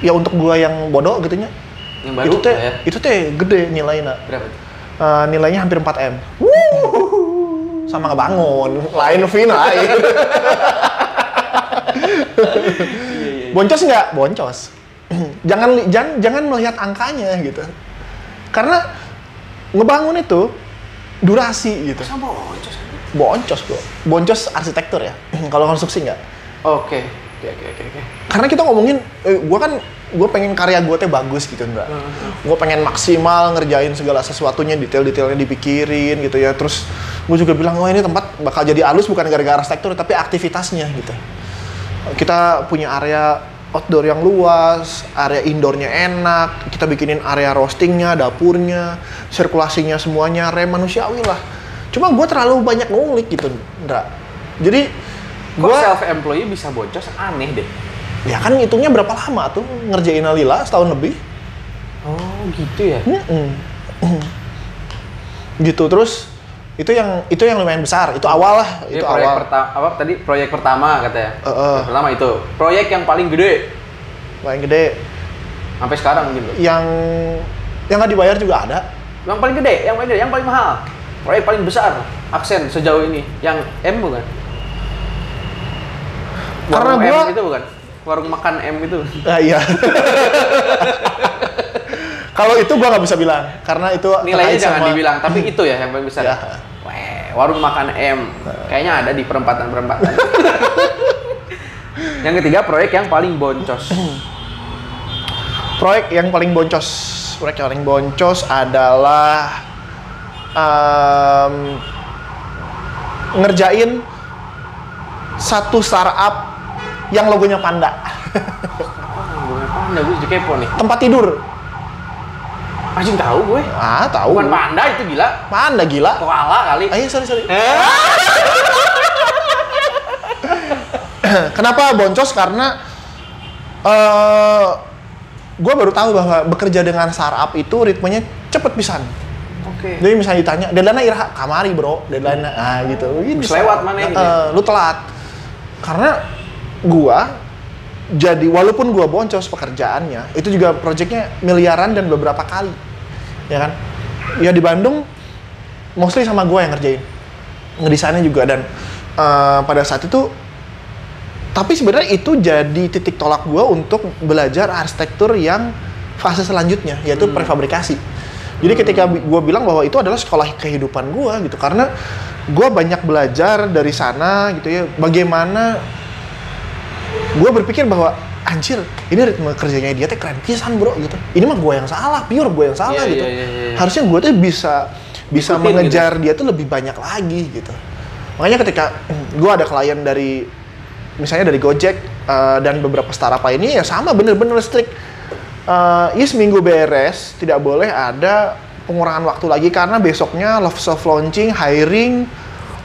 ya untuk gua yang bodoh gitu Yang baru itu teh lah ya. itu teh gede nilainya. Berapa? Uh, nilainya hampir 4 M. Sama ngebangun, lain lain. Boncos nggak? Boncos. jangan jangan jangan melihat angkanya gitu. Karena ngebangun itu durasi gitu. Sama boncos. Boncos bro, boncos arsitektur ya. Kalau konstruksi nggak. Oke. Oke, oke, oke, oke. Karena kita ngomongin, eh, gue kan gue pengen karya gue teh bagus gitu enggak. Gue pengen maksimal ngerjain segala sesuatunya, detail-detailnya dipikirin gitu ya. Terus gue juga bilang, oh ini tempat bakal jadi halus bukan gara-gara arsitektur, tapi aktivitasnya gitu. Kita punya area outdoor yang luas, area indoornya enak, kita bikinin area roastingnya, dapurnya, sirkulasinya semuanya rem manusiawi lah. Cuma gue terlalu banyak ngulik gitu, Ndra. Jadi gue self employee bisa boncos aneh deh. ya kan hitungnya berapa lama tuh ngerjain Alila setahun lebih. Oh, gitu ya. Mm-mm. gitu terus itu yang itu yang lumayan besar itu awal lah Ini itu proyek awal pertama apa tadi proyek pertama katanya. Eh. Proyek pertama itu. Proyek yang paling gede paling gede sampai sekarang mungkin. Bro. yang yang nggak dibayar juga ada Yang paling gede, yang paling gede, yang paling mahal. Proyek paling besar aksen sejauh ini yang M bukan? Karena Warung gua- M itu bukan? Warung makan M itu. ah, iya kalau itu gua nggak bisa bilang karena itu Nilainya jangan sama- dibilang, tapi itu ya yang paling besar. Ya. Weh, warung makan M. Kayaknya ada di perempatan-perempatan. yang ketiga proyek yang paling boncos. proyek yang paling boncos proyek yang paling boncos adalah em, ngerjain satu startup yang logonya panda panda gue jadi kepo nih. tempat tidur Anjing tahu gue. ah tahu Bukan panda itu gila. panda gila Koala kali. ayo sorry sorry Eh? kenapa boncos karena eh gue baru tahu bahwa bekerja dengan startup itu ritmenya cepet pisan Oke. Jadi misalnya ditanya, deadline iraha kamari bro, deadline ah gitu. Ini Terus lewat mana ini? Eh, lu telat. Karena gua jadi walaupun gua boncos pekerjaannya, itu juga proyeknya miliaran dan beberapa kali. Ya kan? Ya di Bandung mostly sama gua yang ngerjain. Ngedesainnya juga dan eh, pada saat itu tapi sebenarnya itu jadi titik tolak gua untuk belajar arsitektur yang fase selanjutnya yaitu Hmm. prefabrikasi. Jadi ketika gua bilang bahwa itu adalah sekolah kehidupan gua gitu karena gua banyak belajar dari sana gitu ya bagaimana gua berpikir bahwa anjir ini ritme kerjanya dia teh keren pisan bro gitu. Ini mah gua yang salah, pure gua yang salah Iya, gitu. iya, iya, iya. Harusnya gua tuh bisa bisa Ikutin mengejar dia tuh lebih banyak lagi gitu. Makanya ketika gua ada klien dari misalnya dari Gojek eh, dan beberapa startup lainnya ya sama bener-bener strict. Eh, ya seminggu beres tidak boleh ada pengurangan waktu lagi karena besoknya love soft launching, hiring,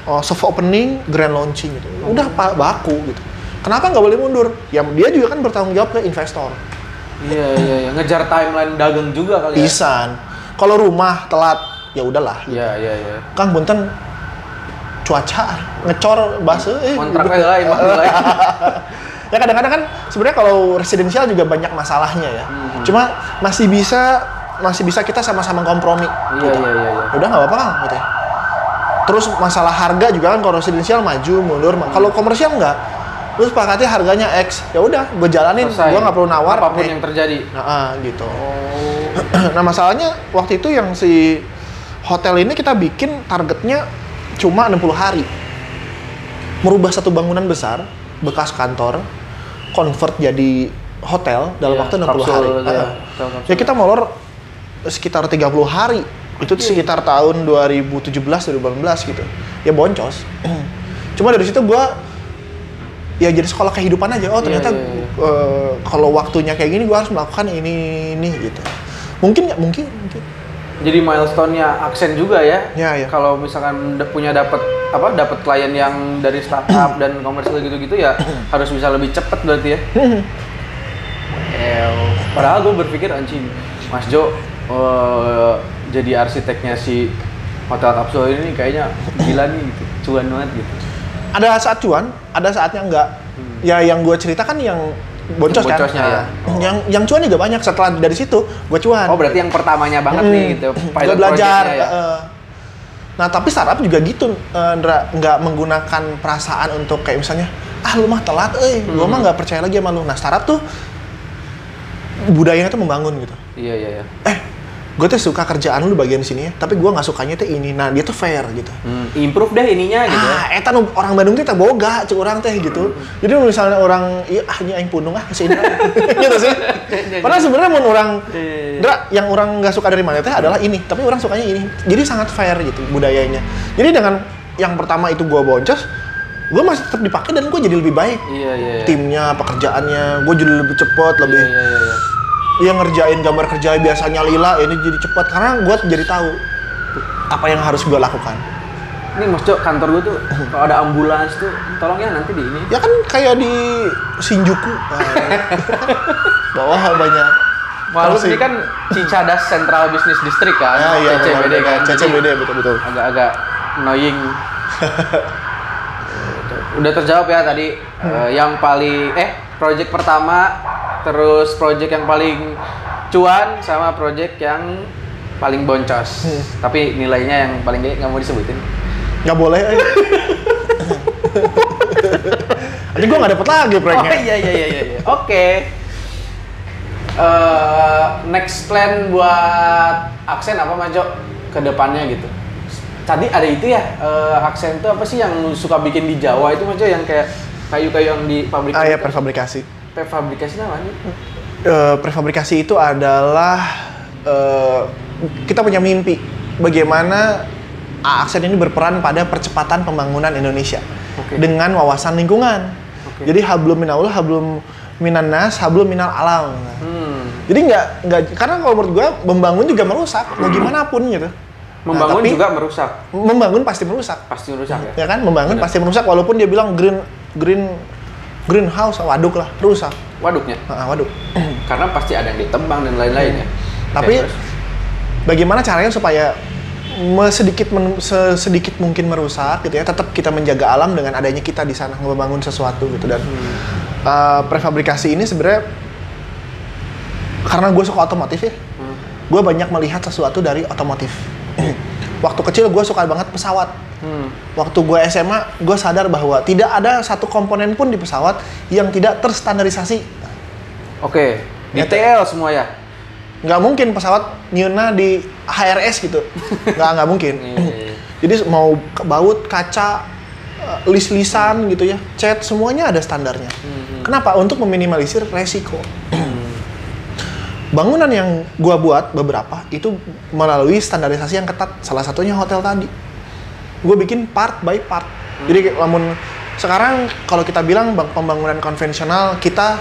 eh, soft opening, grand launching gitu. Udah pak baku gitu. Kenapa nggak boleh mundur? Ya dia juga kan bertanggung jawab ke investor. Iya iya iya ngejar timeline dagang juga kali ya. Pisan. Kalau rumah telat ya udahlah. Iya iya iya. Kang Bunten cuaca ngecor bahasa eh, Kontraknya lain, lain. ya kadang-kadang kan sebenarnya kalau residensial juga banyak masalahnya ya. Hmm. Cuma masih bisa masih bisa kita sama-sama kompromi. Iya iya iya iya. Udah nggak apa-apa Kang gitu ya. Terus masalah harga juga kan kalau residensial maju mundur. Kalau komersial nggak. Terus sepakati harganya X. Ya udah, gue jalanin. Gue nggak perlu nawar. apa pun eh. yang terjadi. Nah, ah, gitu. Oh. nah masalahnya waktu itu yang si hotel ini kita bikin targetnya cuma 60 hari. Merubah satu bangunan besar, bekas kantor, convert jadi hotel dalam Iya, waktu 60 kapsul, hari. ya, hotel kapsul. ya kita molor sekitar 30 hari. Itu sekitar tahun 2017 2018 gitu. Ya boncos. Cuma dari situ gua ya jadi sekolah kehidupan aja. Oh, ternyata iya, iya. eh, kalau waktunya kayak gini gua harus melakukan ini ini gitu. Mungkin nggak mungkin mungkin. Jadi milestone-nya aksen juga ya. Ya, ya. Kalau misalkan punya dapat apa dapat klien yang dari startup dan komersial gitu-gitu ya harus bisa lebih cepet berarti ya. Eh, padahal gue berpikir anjing Mas Jo eh, jadi arsiteknya si hotel kapsul ini kayaknya gila nih gitu, cuan banget gitu. ada saat cuan, ada saatnya enggak. Ya yang gue ceritakan yang boncos kan. Hmm. Boncosnya, ya. Nah, Yang yang cuan juga banyak. Setelah dari situ gue cuan. Oh berarti yang pertamanya banget nih gitu. gue belajar. ya. eh. Nah tapi startup juga gitu, eh, Ndra, nggak menggunakan perasaan untuk kayak misalnya, ah lu mah telat, eh, gua Hmm. mah nggak percaya lagi sama lu. Nah startup tuh budayanya tuh membangun gitu. Iya iya iya. Eh, gue tuh suka kerjaan lu bagian sini ya, tapi gua nggak sukanya tuh ini. Nah dia tuh fair gitu. Hmm, improve deh ininya gitu ya. Ah, eta orang Bandung teh boga, cek orang teh gitu. Jadi misalnya orang, iya ah ini aing punung ah sini gitu sih. Padahal sebenarnya mun orang Iya, iya. Dra, yang orang nggak suka dari mana teh adalah ini, tapi orang sukanya ini. Jadi sangat fair gitu budayanya. Jadi dengan yang pertama itu gua boncos, gua masih tetap dipakai dan gua jadi lebih baik. Iya iya. iya. Timnya, pekerjaannya, gua jadi lebih cepet, lebih Iya iya iya. Dia ngerjain gambar kerja biasanya lila ini jadi cepet karena gua jadi tahu apa yang harus gua lakukan. Ini Mas kantor gue tuh kalau ada ambulans tuh tolong ya nanti di ini. Ya kan kayak di Shinjuku. Bawah banyak. Malu ini kan Cicadas Central Business District kan, Ya, iya, CCBD benar, kan. CCBD betul-betul. Agak-agak annoying. Udah terjawab ya tadi eh, yang paling eh project pertama terus project yang paling cuan sama project yang paling boncos. Hmm. Tapi nilainya yang paling gede nggak mau disebutin. Nggak boleh. Eh. Nanti gue nggak dapet lagi Oh proyeknya. iya iya iya iya. iya. Oke. Eh, next plan buat aksen apa Mas Jo ke depannya gitu? Tadi ada itu ya, eh, aksen itu apa sih yang suka bikin di Jawa itu Mas Jo yang kayak kayu-kayu yang di pabrik Ah ya itu? Prefabrikasi. namanya? Eh, prefabrikasi itu adalah eh, kita punya mimpi bagaimana aksen ini berperan pada percepatan pembangunan Indonesia Oke. dengan wawasan lingkungan. Oke. Jadi hablum minallah, hablum minan nas, hablum minal alam. Hmm. Jadi nggak nggak karena kalau menurut gua membangun juga merusak mau gimana pun gitu. Nah, Membangun tapi juga merusak, membangun pasti merusak. pasti merusak ya. Ya kan membangun Benar. pasti merusak walaupun dia bilang green green greenhouse waduk lah rusak. Waduknya, Ah, waduk. karena pasti ada yang ditebang dan lain-lain ya. Tapi Oke, terus? bagaimana caranya supaya sedikit men- sedikit mungkin merusak gitu ya tetap kita menjaga alam dengan adanya kita di sana membangun sesuatu gitu dan uh, prefabrikasi ini sebenarnya karena gue suka otomotif ya Hmm. gue banyak melihat sesuatu dari otomotif waktu kecil gue suka banget pesawat Hmm. waktu gue SMA gue sadar bahwa tidak ada satu komponen pun di pesawat yang tidak terstandarisasi Oke, Ya, detail semua ya. nggak mungkin pesawat nyuna di HRS gitu nggak nggak mungkin Iya, iya, iya. jadi mau baut kaca eh, lis-lisan gitu ya cat semuanya ada standarnya Hmm. kenapa untuk meminimalisir resiko bangunan yang gua buat beberapa itu melalui standarisasi yang ketat salah satunya hotel tadi gue bikin part by part jadi kayak lamun sekarang kalau kita bilang bang- pembangunan konvensional kita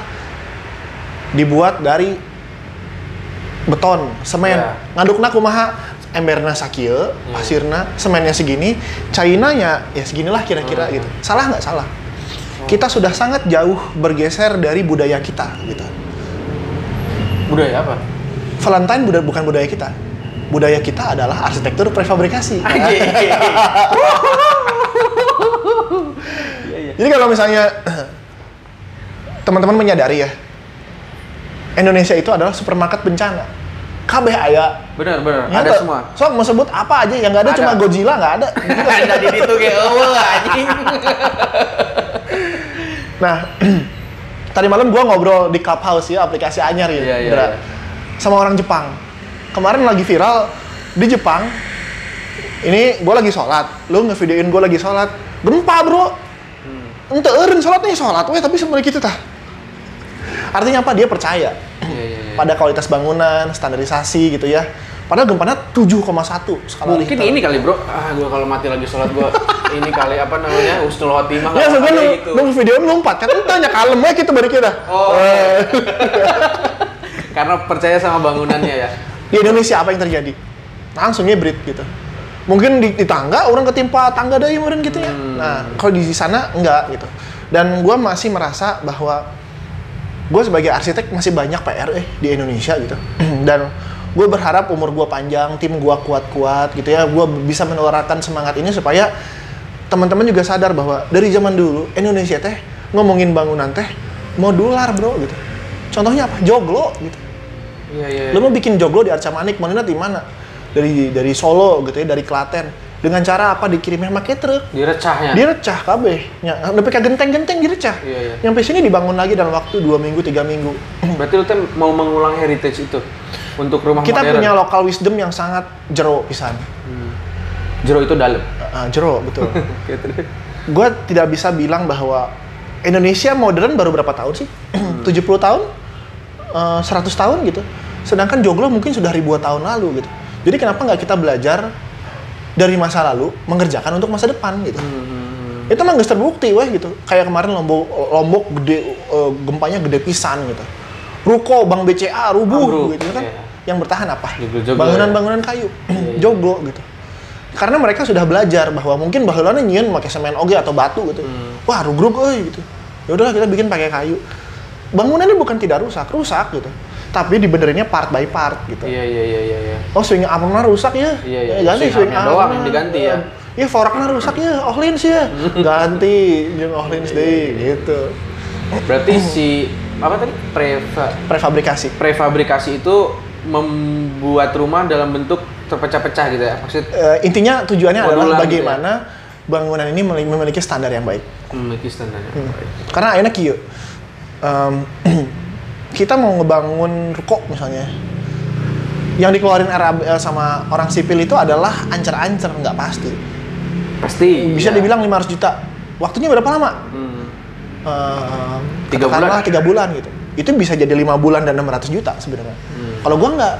dibuat dari beton, semen, Ya. ngadukna kumaha emberna sakieu, pasirna, semennya segini, cainanya ya seginilah kira-kira Hmm. gitu. Salah nggak salah? Kita sudah sangat jauh bergeser dari budaya kita gitu. Budaya apa? Valentine buda- bukan budaya kita. Budaya kita adalah arsitektur prefabrikasi. Anjing. Iya, iya. Jadi kalau misalnya teman-teman menyadari ya, Indonesia itu adalah supermarket bencana. Kabeh aya. Benar, benar. Ya, ada semua. So mau sebut apa aja yang nggak ada, Ada. cuma Godzilla nggak ada. ada di situ kayak eueuh anjing. Nah, tadi malam gua ngobrol di Clubhouse ya, aplikasi anyar ya, Iya, iya, Indra. iya. sama orang Jepang. Kemarin lagi viral di Jepang. Ini gua lagi sholat, lu ngevideoin gua lagi sholat, gempa bro. Hmm. Ente eureun sholatnya sholat we tapi sebenarnya gitu tah. Artinya apa? Dia percaya Iya, iya, iya. pada kualitas bangunan, standarisasi gitu ya. Padahal gempanya 7,1 skala Mungkin Richter. ini kali bro, ah gue kalau mati lagi sholat gue ini kali apa namanya husnul khotimah Ya lu, gitu. lu video lompat kan, itu hanya kalem aja kita balik kita. Oh. Eh, Karena percaya sama bangunannya ya. di Indonesia apa yang terjadi? Langsung hybrid gitu. Mungkin di, di tangga orang ketimpa tangga dari meren gitu ya. Hmm. Nah, kalau di sana enggak gitu. Dan gua masih merasa bahwa gue sebagai arsitek masih banyak PR eh di Indonesia gitu. Dan gue berharap umur gue panjang, tim gue kuat-kuat gitu ya. Gue bisa menularkan semangat ini supaya teman-teman juga sadar bahwa dari zaman dulu Indonesia teh ngomongin bangunan teh modular bro gitu. Contohnya apa? Joglo gitu. Iya iya. Lo mau bikin joglo di Arca Manik, mau di mana? Dari dari Solo gitu ya, dari Klaten. Dengan cara apa? Dikirimnya pakai truk. Direcahnya. Direcah kabeh. Ya, nepi ka genteng-genteng direcah. Iya, iya. Nyampe sini dibangun lagi dalam waktu dua minggu, tiga minggu. Berarti lu mau mengulang heritage itu untuk rumah Kita modern. punya local wisdom yang sangat jero pisan. Hmm. Jero itu dalam. Uh, jero, betul. Oke, terus. Gue tidak bisa bilang bahwa Indonesia modern baru berapa tahun sih? 70 tahun? Eh, 100 tahun gitu. Sedangkan joglo mungkin sudah ribuan tahun lalu gitu. Jadi kenapa nggak kita belajar dari masa lalu mengerjakan untuk masa depan gitu? Hmm. Itu emang nggak terbukti weh gitu. Kayak kemarin Lombok Lombok gede eh, gempanya gede pisan gitu. Ruko Bank BCA rubuh Ambruk, gitu kan. iya. Yang bertahan apa? Bangunan-bangunan kayu. iya. Joglo gitu. Karena mereka sudah belajar bahwa mungkin baheulana nyieun pakai semen oge atau batu gitu. Hmm. Wah, rugrug euy gitu. Ya udahlah kita bikin pakai kayu. Bangunannya bukan tidak rusak, rusak gitu. Tapi dibenerinnya part by part gitu. Iya iya iya iya. iya. Oh swing armnya rusak ya? Iya, iya. Ya, ganti Swing swing armnya doang yang diganti ya. Iya foraknya rusak ya, Ohlins ya. ganti jeung Ohlins Iya, deh gitu. Berarti si apa tadi preva Prefabrikasi. prefabrikasi itu membuat rumah dalam bentuk terpecah-pecah gitu ya. Maksud Eh, intinya tujuannya adalah gitu bagaimana bangunan ini memiliki- standar yang baik. memiliki standarnya. Hmm. Karena akhirnya kieu. Em, kita mau ngebangun ruko misalnya. Yang dikeluarin RAB eh, sama orang sipil itu adalah ancer-ancer, nggak pasti. Pasti. Bisa iya. dibilang 500 juta. Waktunya berapa lama? Hmm. Eh, Tiga bulan. tiga bulan gitu. Itu bisa jadi lima bulan dan 600 juta sebenarnya. Hmm. Kalau gua nggak,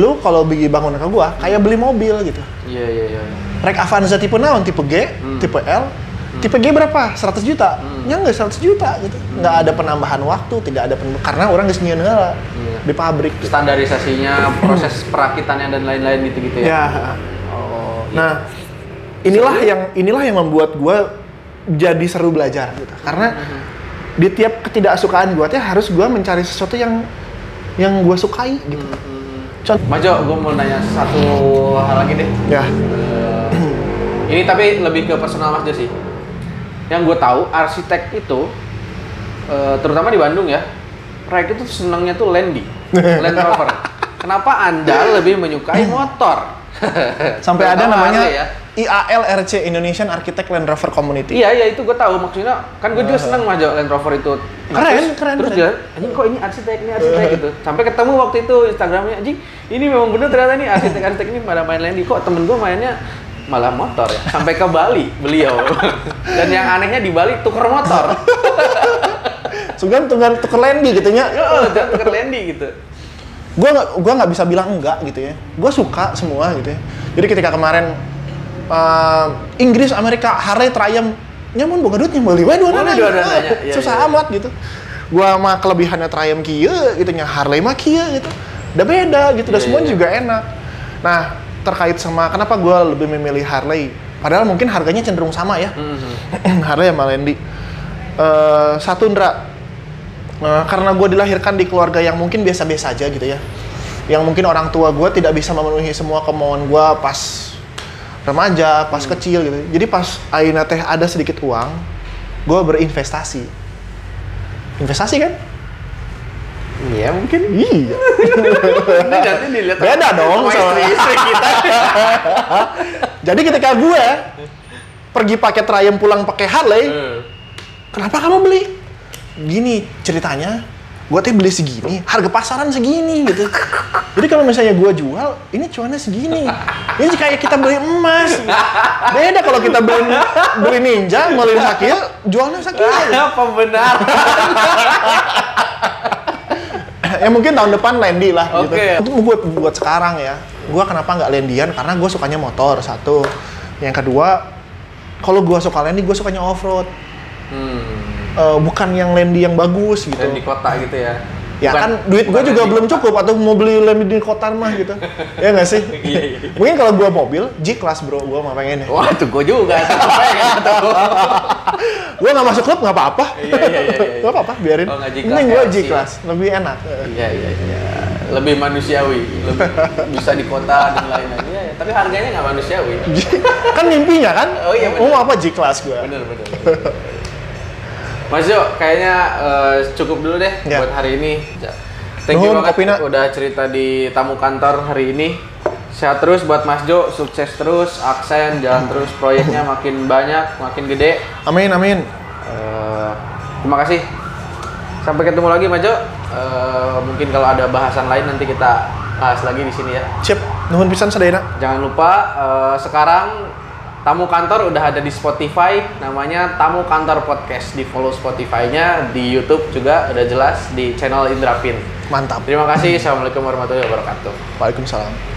lu kalau beli bangunan ke gua kayak beli mobil gitu. Iya iya iya. Rek Avanza tipe naon? Tipe G, Hmm. tipe L, tipe G berapa? 100 juta. Hmm. Ya nggak 100 juta gitu. Nggak ada penambahan waktu, tidak ada pen- karena orang geus nyieun heula Iya. di pabrik. Gitu. Standarisasinya, proses perakitannya dan lain-lain gitu-gitu ya. Ya. Oh. iya. Nah, inilah yang inilah yang membuat gua jadi seru belajar gitu. Karena Hmm. di tiap ketidaksukaan gua teh harus gua mencari sesuatu yang yang gua sukai gitu. Hmm. Contoh Majo, gue mau nanya satu hal lagi deh. ya. Eh, ini tapi lebih ke personal Mas Jo sih. Yang gue tahu arsitek itu, eh, terutama di Bandung ya, proyek itu senangnya tuh Landy, Land Rover. Kenapa anda lebih menyukai motor? Sampai ada namanya ya. IALRC Indonesian Architect Land Rover Community. Iya iya itu gue tahu maksudnya kan gue juga seneng Jo Land Rover itu. Nah, Keren, terus, keren, Terus keren. dia, anjing kok ini arsitek ini arsitek gitu. Sampai ketemu waktu itu Instagramnya anjing ini memang bener ternyata nih arsitek-arsitek ini pada main Landy kok temen gue mainnya malah motor ya sampai ke Bali beliau dan yang anehnya di Bali tuker motor Sugan tunggal tuker lendi gitu nya. Dan tuker Landy gitu Gua nggak gua nggak bisa bilang enggak gitu ya. Gua suka semua gitu ya. Jadi ketika kemarin eh, Inggris, Amerika, Harley, Triumph nyamun boga duit yang beli wae dua dua-duanya, iya, Susah iya. amat gitu. Gua mah kelebihannya Triumph kieu gitu nya Harley mah kieu gitu. Udah beda gitu, dan Iya, semua iya. juga enak. Nah, terkait sama kenapa gua lebih memilih Harley? Padahal mungkin harganya cenderung sama ya. Mhm. Harley sama Lendi. Eh, satu Ndra, Eh, karena gue dilahirkan di keluarga yang mungkin biasa-biasa aja gitu ya. Yang mungkin orang tua gue tidak bisa memenuhi semua kemauan gue pas remaja, pas kecil gitu. Jadi pas Aina teh ada sedikit uang, gue berinvestasi. Investasi kan? Iya mungkin Iya. ini nanti dilihat Beda dong sama istri-istri kita Jadi ketika gue pergi pakai Triumph pulang pakai Harley, Eh. kenapa kamu beli? Gini ceritanya, gue teh beli segini, harga pasaran segini gitu. Jadi kalau misalnya gue jual, ini cuannya segini. Ini kayak kita beli emas. Beda kalau kita beli beli ninja, ngelin sakit, jualnya sakit. apa benar ya mungkin tahun depan Landy lah gitu. Oke. Itu buat buat sekarang ya. Gua kenapa nggak Landyan? Karena gue sukanya motor satu. Yang kedua, kalau gua suka Landy, gue sukanya off road. Hmm. bukan yang Landy yang bagus gitu. Dan di kota gitu ya. Ya Bukan- kan duit gue juga belum cukup atau mau beli Landy di kota mah gitu. ya nggak sih? Iya, iya. Mungkin kalau gua mobil G class bro, gua mah pengen. Wah, itu gue juga. Gua nggak masuk klub nggak apa-apa. Iya, iya, iya, iya. Nggak apa-apa, biarin. Oh, Mending gua LC. G class, lebih enak. Iya, iya, iya. Lebih manusiawi, lebih bisa di kota dan lain-lain. Iya, iya. tapi harganya nggak manusiawi. kan mimpinya kan? Oh, iya, Mau apa G class gua? Bener, bener. bener. Mas Jo, kayaknya eh, cukup dulu deh Ya. buat hari ini. Thank you Nuhun, banget Kopina. udah cerita di tamu kantor hari ini. Sehat terus buat Mas Jo, sukses terus, aksen, jalan terus, proyeknya makin banyak, makin gede. Amin, amin. Eh, terima kasih. Sampai ketemu lagi Mas Jo. Eh, mungkin kalau ada bahasan lain nanti kita bahas lagi di sini ya. Sip, nuhun pisan sadayana. Jangan lupa eh, sekarang tamu kantor udah ada di Spotify, namanya Tamu Kantor Podcast. Di follow Spotify-nya, di YouTube juga udah jelas di channel Indrapin. Mantap. Terima kasih. Assalamualaikum warahmatullahi wabarakatuh. Waalaikumsalam.